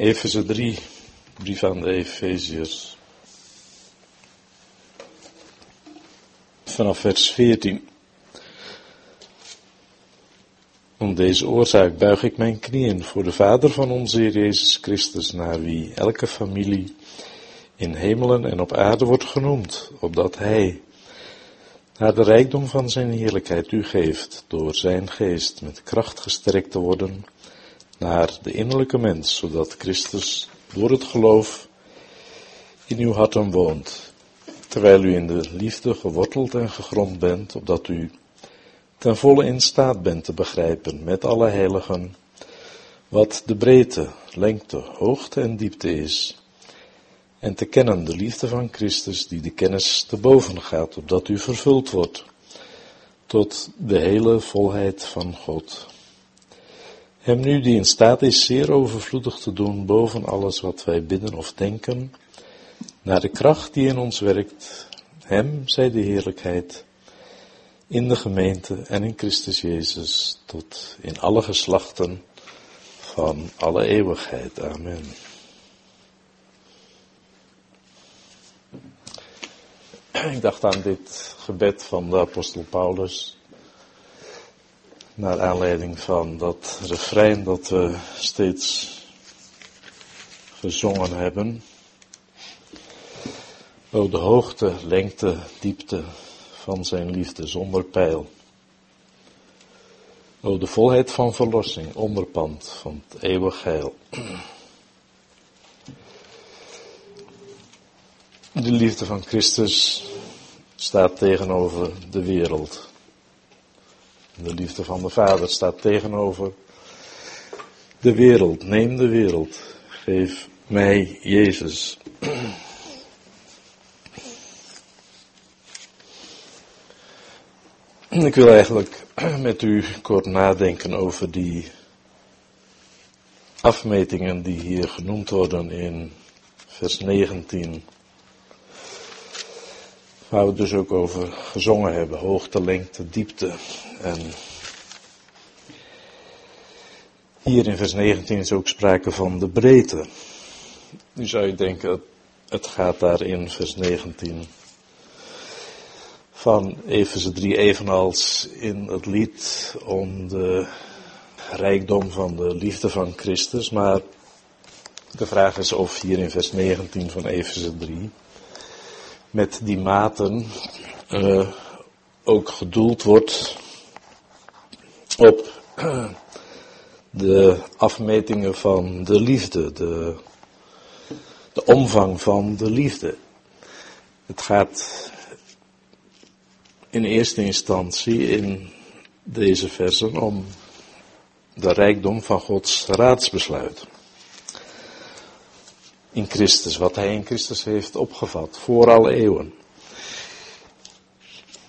Efeze 3, brief aan de Efeziërs. Vanaf vers 14. Om deze oorzaak buig ik mijn knieën voor de Vader van onze Heer Jezus Christus, naar wie elke familie in hemelen en op aarde wordt genoemd, opdat Hij, naar de rijkdom van Zijn heerlijkheid u geeft, door Zijn geest met kracht gesterkt te worden naar de innerlijke mens, zodat Christus door het geloof in uw harten woont, terwijl u in de liefde geworteld en gegrond bent, opdat u ten volle in staat bent te begrijpen met alle heiligen wat de breedte, lengte, hoogte en diepte is, en te kennen de liefde van Christus die de kennis te boven gaat, opdat u vervuld wordt tot de hele volheid van God. Hem nu die in staat is zeer overvloedig te doen boven alles wat wij bidden of denken, naar de kracht die in ons werkt, Hem zij de heerlijkheid in de gemeente en in Christus Jezus tot in alle geslachten van alle eeuwigheid. Amen. Ik dacht aan dit gebed van de apostel Paulus naar aanleiding van dat refrein dat we steeds gezongen hebben. O de hoogte, lengte, diepte van zijn liefde zonder pijl. O de volheid van verlossing, onderpand van het eeuwig heil. De liefde van Christus staat tegenover de wereld. De liefde van de Vader staat tegenover de wereld. Neem de wereld. Geef mij Jezus. Ik wil eigenlijk met u kort nadenken over die afmetingen die hier genoemd worden in vers 19. Waar we dus ook over gezongen hebben. Hoogte, lengte, diepte. En hier in vers 19 is ook sprake van de breedte. Nu zou je denken, het gaat daar in vers 19 van Efeze 3 evenals in het lied om de rijkdom van de liefde van Christus. Maar de vraag is of hier in vers 19 van Efeze 3 met die maten uh, ook gedoeld wordt op de afmetingen van de liefde, de, de omvang van de liefde. Het gaat in eerste instantie in deze versen om de rijkdom van Gods raadsbesluit. In Christus, wat Hij in Christus heeft opgevat, voor alle eeuwen.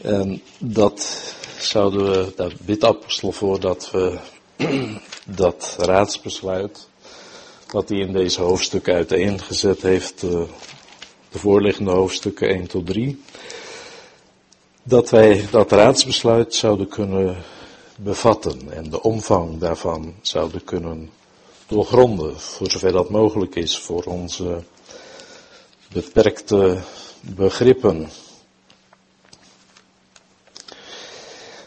En dat zouden we, daar bidt apostel voor dat we dat raadsbesluit, wat hij in deze hoofdstukken uiteengezet heeft, de voorliggende hoofdstukken 1 tot 3, dat wij dat raadsbesluit zouden kunnen bevatten en de omvang daarvan zouden kunnen doorgronden, voor zover dat mogelijk is voor onze beperkte begrippen.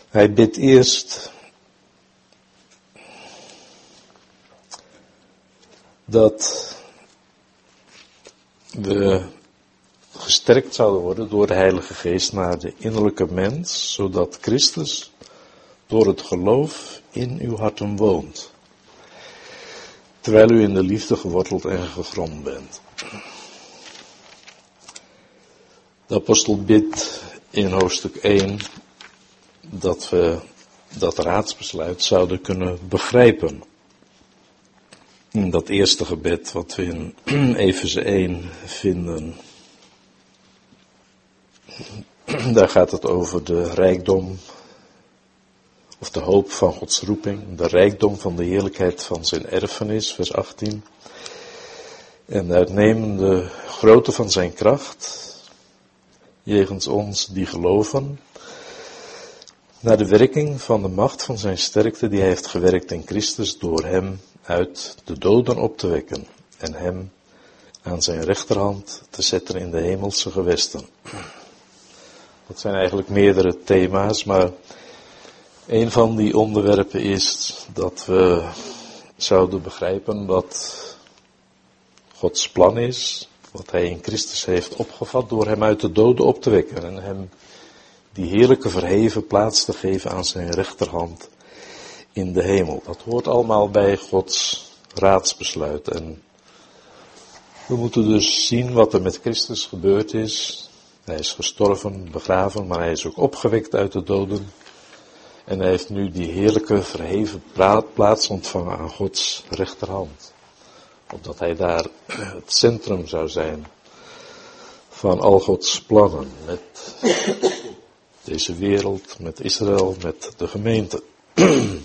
Hij bidt eerst dat we gesterkt zouden worden door de Heilige Geest naar de innerlijke mens, zodat Christus door het geloof in uw harten woont, terwijl u in de liefde geworteld en gegrond bent. De apostel bidt in hoofdstuk 1 dat we dat raadsbesluit zouden kunnen begrijpen. In dat eerste gebed wat we in Efeze 1 vinden. Daar gaat het over de rijkdom of de hoop van Gods roeping, de rijkdom van de heerlijkheid van zijn erfenis, vers 18. En de grootte van zijn kracht, jegens ons die geloven, naar de werking van de macht van zijn sterkte die hij heeft gewerkt in Christus door hem uit de doden op te wekken en hem aan zijn rechterhand te zetten in de hemelse gewesten. Dat zijn eigenlijk meerdere thema's, maar een van die onderwerpen is dat we zouden begrijpen wat Gods plan is, wat Hij in Christus heeft opgevat door Hem uit de doden op te wekken en Hem die heerlijke verheven plaats te geven aan Zijn rechterhand in de hemel. Dat hoort allemaal bij Gods raadsbesluit en we moeten dus zien wat er met Christus gebeurd is. Hij is gestorven, begraven, maar hij is ook opgewekt uit de doden. En hij heeft nu die heerlijke verheven plaats ontvangen aan Gods rechterhand. Opdat hij daar het centrum zou zijn van al Gods plannen met deze wereld, met Israël, met de gemeente.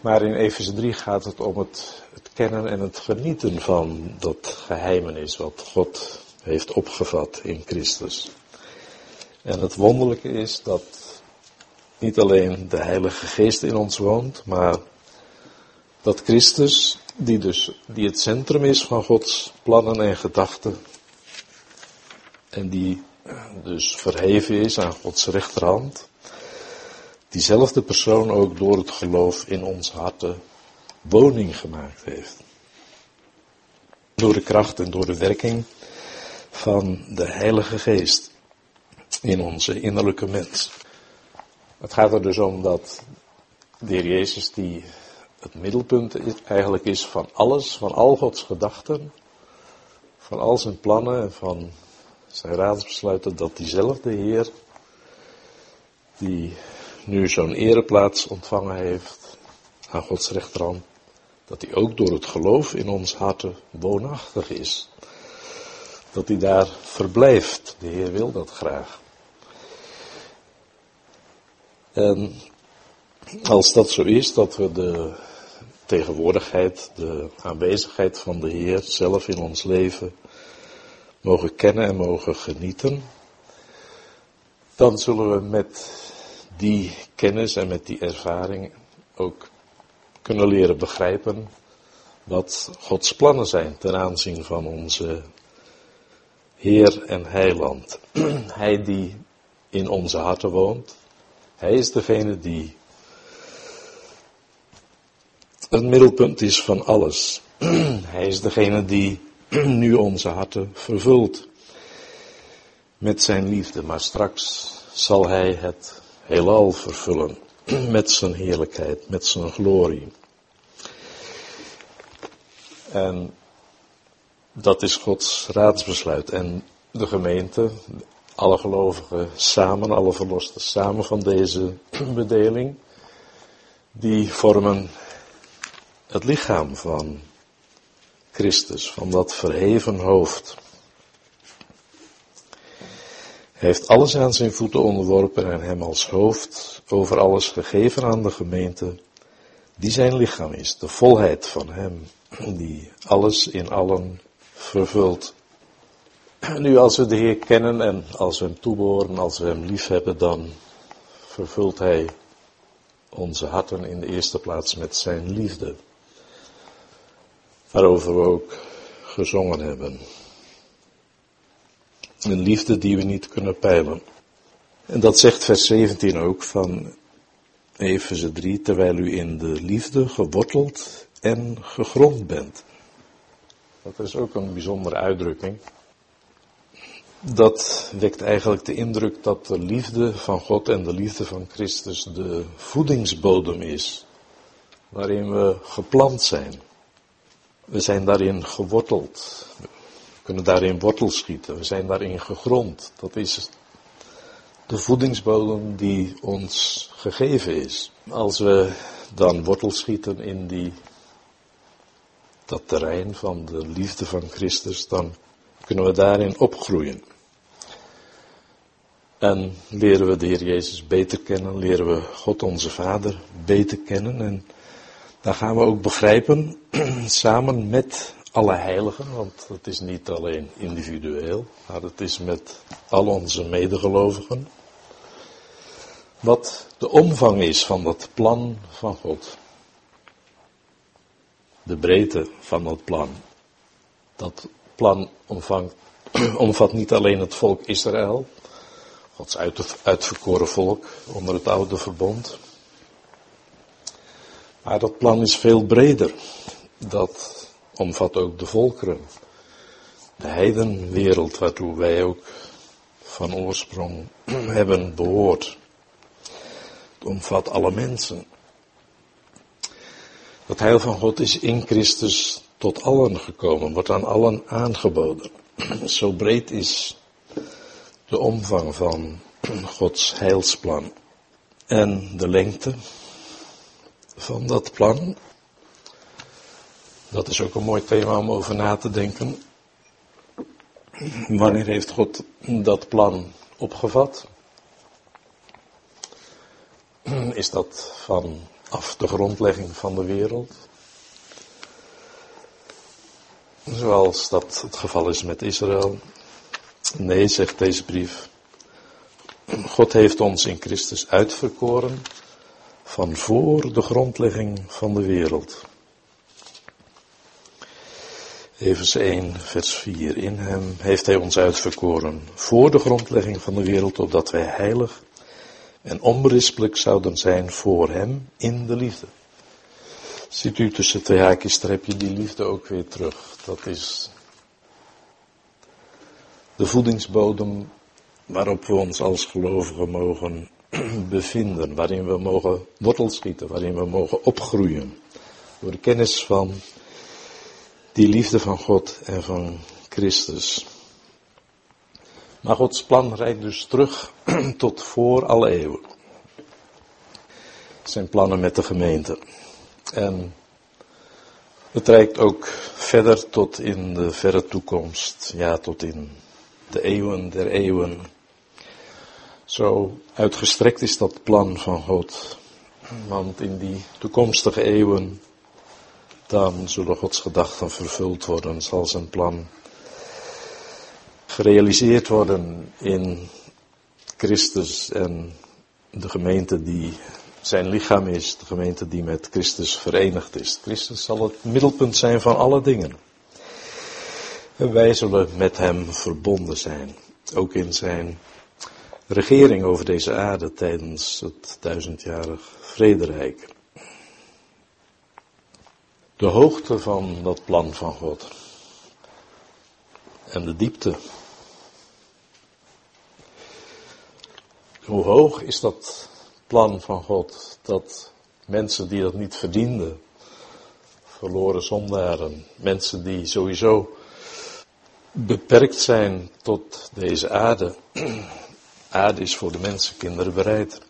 Maar in Efeze 3 gaat het om het, het, kennen en het genieten van dat geheimenis wat God heeft opgevat in Christus. En het wonderlijke is dat niet alleen de Heilige Geest in ons woont, maar dat Christus, die dus, die het centrum is van Gods plannen en gedachten, en die dus verheven is aan Gods rechterhand, diezelfde persoon ook door het geloof in ons harten woning gemaakt heeft. Door de kracht en door de werking van de Heilige Geest in onze innerlijke mens. Het gaat er dus om dat de Heer Jezus die het middelpunt eigenlijk is van alles, van al Gods gedachten, van al zijn plannen en van zijn raadsbesluiten, dat diezelfde Heer, die nu zo'n ereplaats ontvangen heeft aan Gods rechterhand, dat hij ook door het geloof in ons harten woonachtig is. Dat hij daar verblijft. De Heer wil dat graag. En als dat zo is, dat we de tegenwoordigheid, de aanwezigheid van de Heer zelf in ons leven mogen kennen en mogen genieten, dan zullen we met die kennis en met die ervaring ook kunnen leren begrijpen wat Gods plannen zijn ten aanzien van onze Heer en Heiland. Hij die in onze harten woont, hij is degene die het middelpunt is van alles. Hij is degene die nu onze harten vervult met zijn liefde, maar straks zal hij het heelal vervullen met zijn heerlijkheid, met zijn glorie. En dat is Gods raadsbesluit. En de gemeente, alle gelovigen samen, alle verlosten samen van deze bedeling, die vormen het lichaam van Christus, van dat verheven hoofd. Hij heeft alles aan zijn voeten onderworpen en hem als hoofd over alles gegeven aan de gemeente, die zijn lichaam is, de volheid van hem, die alles in allen vervult. Nu, als we de Heer kennen en als we hem toebehoren, als we hem lief hebben, dan vervult hij onze harten in de eerste plaats met zijn liefde. Waarover we ook gezongen hebben. Een liefde die we niet kunnen peilen. En dat zegt vers 17 ook van Efeze 3, terwijl u in de liefde geworteld en gegrond bent. Dat is ook een bijzondere uitdrukking. Dat wekt eigenlijk de indruk dat de liefde van God en de liefde van Christus de voedingsbodem is, waarin we geplant zijn. We zijn daarin geworteld kunnen daarin wortels schieten. We zijn daarin gegrond. Dat is de voedingsbodem die ons gegeven is. Als we dan wortels schieten in die, dat terrein van de liefde van Christus, dan kunnen we daarin opgroeien. En leren we de Heer Jezus beter kennen, leren we God onze Vader beter kennen. En dan gaan we ook begrijpen, samen met alle heiligen, want het is niet alleen individueel, maar het is met al onze medegelovigen. Wat de omvang is van dat plan van God. de breedte van dat plan. Dat plan omvat niet alleen het volk Israël, Gods uitverkoren volk onder het oude verbond. Maar dat plan is veel breder. Dat omvat ook de volkeren. De heidenwereld waartoe wij ook van oorsprong hebben behoord. Het omvat alle mensen. Het heil van God is in Christus tot allen gekomen, wordt aan allen aangeboden. Zo breed is de omvang van Gods heilsplan. En de lengte van dat plan, dat is ook een mooi thema om over na te denken. Wanneer heeft God dat plan opgevat? Is dat vanaf de grondlegging van de wereld? Zoals dat het geval is met Israël. Nee, zegt deze brief. God heeft ons in Christus uitverkoren van voor de grondlegging van de wereld. Evers 1, vers 4. In hem heeft hij ons uitverkoren voor de grondlegging van de wereld, opdat wij heilig en onberispelijk zouden zijn voor hem in de liefde. Ziet u tussen twee haakjes, daar je die liefde ook weer terug. Dat is de voedingsbodem waarop we ons als gelovigen mogen bevinden, waarin we mogen wortels schieten, waarin we mogen opgroeien. Door de kennis van die liefde van God en van Christus. Maar Gods plan reikt dus terug tot voor alle eeuwen. Zijn plannen met de gemeente. En het reikt ook verder tot in de verre toekomst. Ja, tot in de eeuwen der eeuwen. Zo uitgestrekt is dat plan van God. Want in die toekomstige eeuwen, dan zullen Gods gedachten vervuld worden, zal zijn plan gerealiseerd worden in Christus en de gemeente die zijn lichaam is, de gemeente die met Christus verenigd is. Christus zal het middelpunt zijn van alle dingen. En wij zullen met hem verbonden zijn, ook in zijn regering over deze aarde tijdens het duizendjarig vrederijk. De hoogte van dat plan van God en de diepte. Hoe hoog is dat plan van God dat mensen die dat niet verdienden, verloren zondaren, mensen die sowieso beperkt zijn tot deze aarde, aarde is voor de mensenkinderen bereid.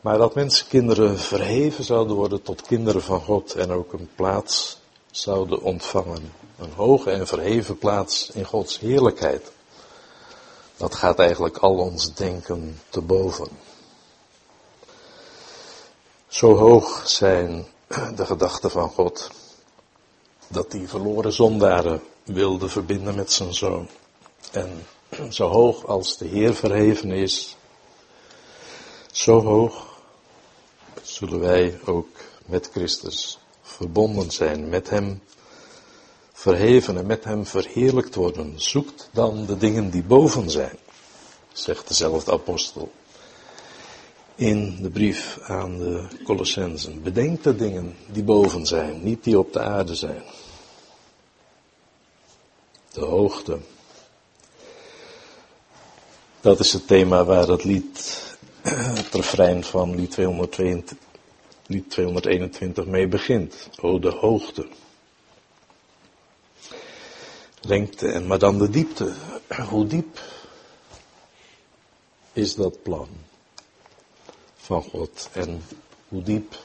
Maar dat mensenkinderen verheven zouden worden tot kinderen van God en ook een plaats zouden ontvangen. Een hoge en verheven plaats in Gods heerlijkheid. Dat gaat eigenlijk al ons denken te boven. Zo hoog zijn de gedachten van God dat die verloren zondaren wilde verbinden met zijn zoon. En zo hoog als de Heer verheven is, zo hoog zullen wij ook met Christus verbonden zijn, met Hem verheven en met Hem verheerlijkt worden. Zoekt dan de dingen die boven zijn, zegt dezelfde apostel in de brief aan de Colossensen. Bedenk de dingen die boven zijn, niet die op de aarde zijn. De hoogte, dat is het thema waar het lied, het refrein van lied 222, lied 221 mee begint. O de hoogte. Lengte en maar dan de diepte. Hoe diep is dat plan van God en hoe diep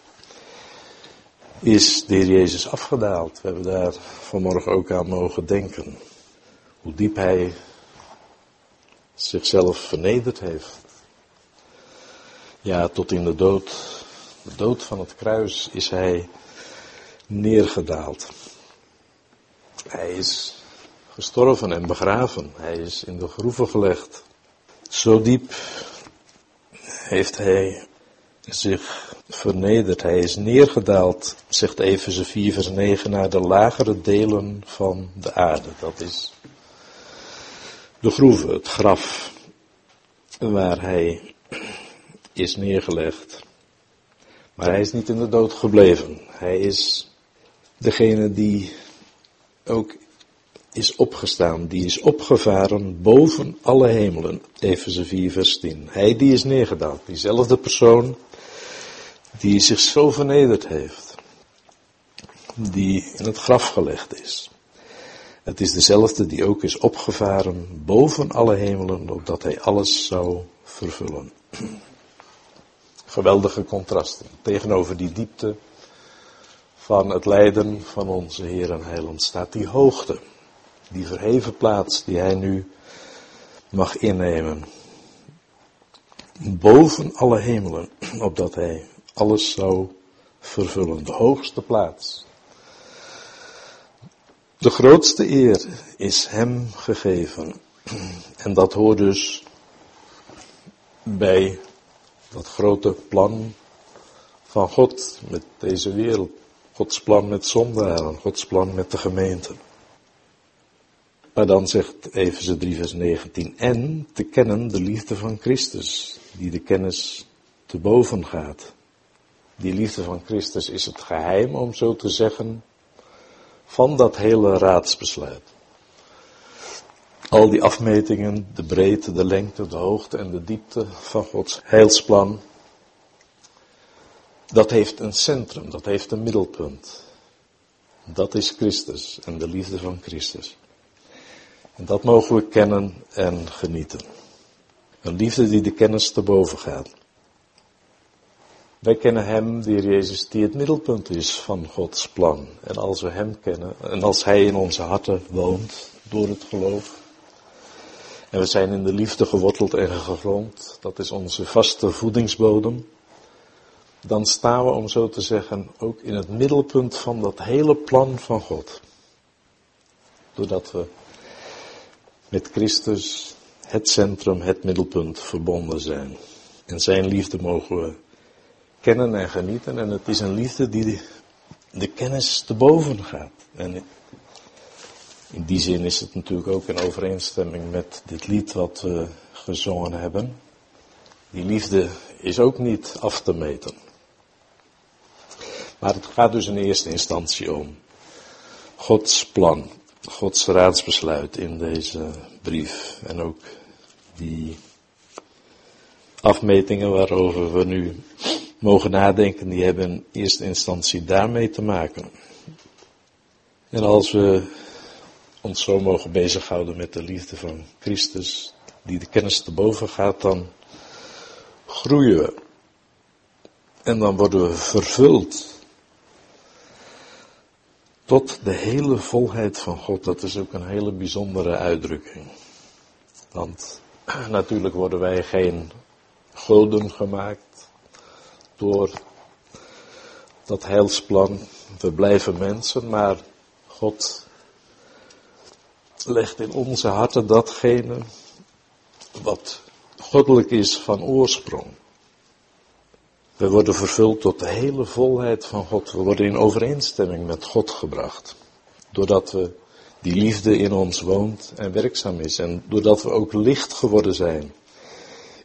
is de Heer Jezus afgedaald? We hebben daar vanmorgen ook aan mogen denken. Hoe diep Hij zichzelf vernederd heeft. Ja, tot in de dood, de dood van het kruis is hij neergedaald. Hij is gestorven en begraven. Hij is in de groeven gelegd. Zo diep heeft hij zich vernederd. Hij is neergedaald, zegt Efeze 4 vers 9, naar de lagere delen van de aarde. Dat is de groeve, het graf, waar hij is neergelegd. Maar hij is niet in de dood gebleven. Hij is degene die ook is opgestaan, die is opgevaren boven alle hemelen. Efeze 4 vers 10. Hij die is neergedaald, diezelfde persoon die zich zo vernederd heeft, die in het graf gelegd is. Het is dezelfde die ook is opgevaren boven alle hemelen, opdat hij alles zou vervullen. Geweldige contrasten tegenover die diepte van het lijden van onze Heer en Heiland staat die hoogte, die verheven plaats die hij nu mag innemen. Boven alle hemelen, opdat hij alles zou vervullen. De hoogste plaats. De grootste eer is hem gegeven. En dat hoort dus bij dat grote plan van God met deze wereld. Gods plan met zondaren, Gods plan met de gemeente. Maar dan zegt Efeze 3 vers 19, en te kennen de liefde van Christus, die de kennis te boven gaat. Die liefde van Christus is het geheim, om zo te zeggen, van dat hele raadsbesluit. Al die afmetingen, de breedte, de lengte, de hoogte en de diepte van Gods heilsplan, dat heeft een centrum, dat heeft een middelpunt. Dat is Christus en de liefde van Christus. En dat mogen we kennen en genieten. Een liefde die de kennis te boven gaat. Wij kennen Hem, Heer Jezus, die het middelpunt is van Gods plan. En als we Hem kennen, en als Hij in onze harten woont, door het geloof, en we zijn in de liefde geworteld en gegrond, dat is onze vaste voedingsbodem, dan staan we, om zo te zeggen, ook in het middelpunt van dat hele plan van God. Doordat we met Christus het centrum, het middelpunt verbonden zijn. En zijn liefde mogen we kennen en genieten. En het is een liefde die de, kennis te boven gaat. En in die zin is het natuurlijk ook in overeenstemming met dit lied wat we gezongen hebben. Die liefde is ook niet af te meten. Maar het gaat dus in eerste instantie om Gods plan, Gods raadsbesluit in deze brief. En ook die afmetingen waarover we nu mogen nadenken, die hebben in eerste instantie daarmee te maken. En als we ons zo mogen bezighouden met de liefde van Christus, die de kennis te boven gaat, dan groeien we. En dan worden we vervuld tot de hele volheid van God. Dat is ook een hele bijzondere uitdrukking. Want natuurlijk worden wij geen goden gemaakt door dat heilsplan. We blijven mensen, maar God legt in onze harten datgene wat goddelijk is van oorsprong. We worden vervuld tot de hele volheid van God. We worden in overeenstemming met God gebracht. Doordat we die liefde in ons woont en werkzaam is. En doordat we ook licht geworden zijn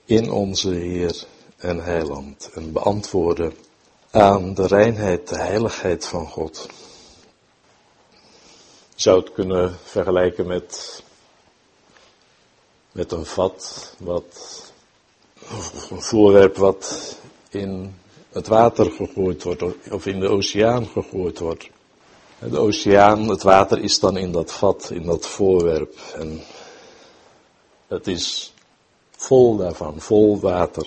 in onze Heer en Heiland. En beantwoorden aan de reinheid, de heiligheid van God. Je zou het kunnen vergelijken met, met een vat, wat, een voorwerp wat in het water gegooid wordt of in de oceaan gegooid wordt. De oceaan, het water is dan in dat vat, in dat voorwerp. En het is vol daarvan, vol water.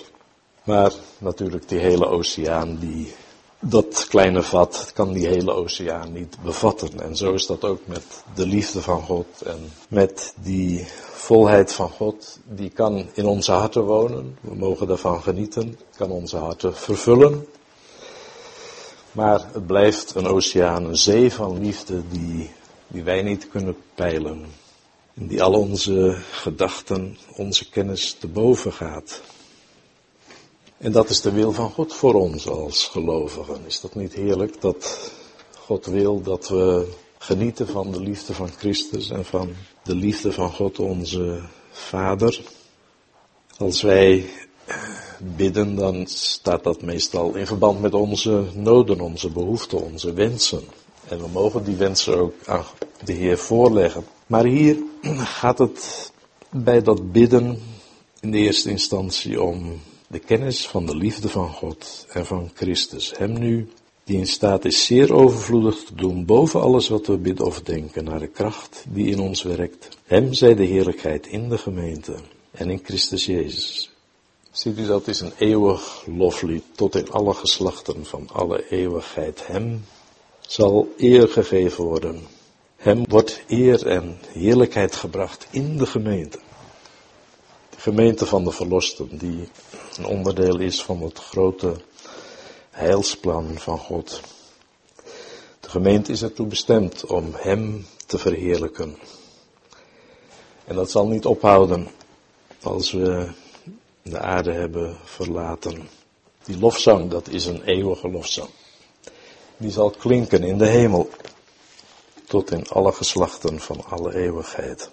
Maar natuurlijk die hele oceaan, die, dat kleine vat, kan die hele oceaan niet bevatten. En zo is dat ook met de liefde van God en met die volheid van God, die kan in onze harten wonen. We mogen daarvan genieten, kan onze harten vervullen. Maar het blijft een oceaan, een zee van liefde die, die wij niet kunnen peilen. En die al onze gedachten, onze kennis te boven gaat. En dat is de wil van God voor ons als gelovigen. Is dat niet heerlijk dat God wil dat we genieten van de liefde van Christus en van de liefde van God onze Vader? Als wij bidden, dan staat dat meestal in verband met onze noden, onze behoeften, onze wensen. En we mogen die wensen ook aan de Heer voorleggen. Maar hier gaat het bij dat bidden in de eerste instantie om de kennis van de liefde van God en van Christus. Hem nu, die in staat is zeer overvloedig te doen boven alles wat we bidden of denken, naar de kracht die in ons werkt. Hem zij de heerlijkheid in de gemeente en in Christus Jezus. Ziet u dat is een eeuwig loflied tot in alle geslachten van alle eeuwigheid. Hem zal eer gegeven worden. Hem wordt eer en heerlijkheid gebracht in de gemeente. Gemeente van de verlosten, die een onderdeel is van het grote heilsplan van God. De gemeente is ertoe bestemd om Hem te verheerlijken. En dat zal niet ophouden als we de aarde hebben verlaten. Die lofzang, dat is een eeuwige lofzang. Die zal klinken in de hemel tot in alle geslachten van alle eeuwigheid.